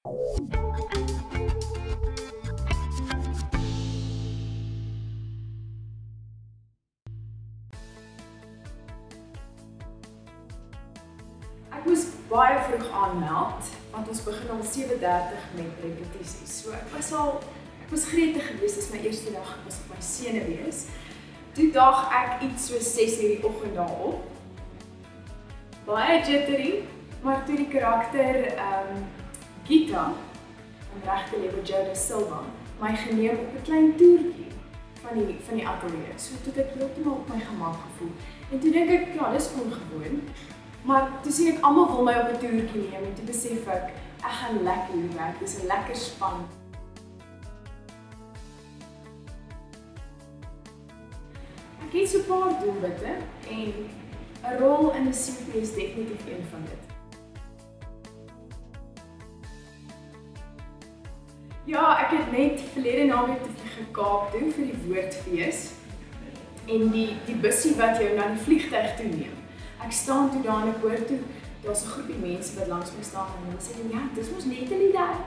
Ek moes baie vroeg aanmeld want ons begin om 7:30 met repetisies. So ek was al ek was gretig geweest as my eerste dag was op my sene wees. Toe dag ek iets so 6:00 die oggend daarop. Baie jittery, maar toe die karakter ehm um, Gita van regte lewe Joda Silva my geneem op 'n klein toertjie van die van die ateljee. So toe ek heeltemal op my gemak gevoel. En toe dink ek, ja, dis ongewoon. Maar toe sien ek almal wil my op 'n toertjie neem en toe besef ek ek gaan lekker hier werk. Dis 'n lekker span. Ek het so 'n paar doelwitte en 'n rol in 'n CP is definitief een van dit. Ja, ek het net verlede naweek te vlieg gekaap toe vir die woordfees en die die bussie wat jou na die vliegtuig toe neem. Ek staan toe daar en ek hoor toe daar's 'n groepie mense wat langs my staan en hulle sê ja, dis mos net hulle daar.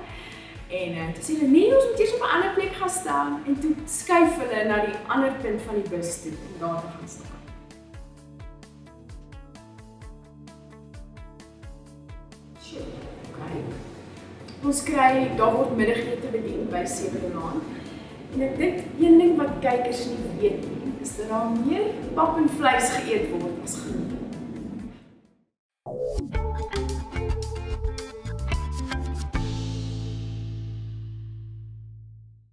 En uh, toe sê hulle nee, ons moet eers op 'n ander plek gaan staan en toe skuif hulle na die ander punt van die bus toe om daar te gaan staan. Ons kry daar word middagete bedien by 7:00 in die aand. En ek dink een ding wat kykers nie weet nie, is dat daar meer pap en vleis geëet word as groente.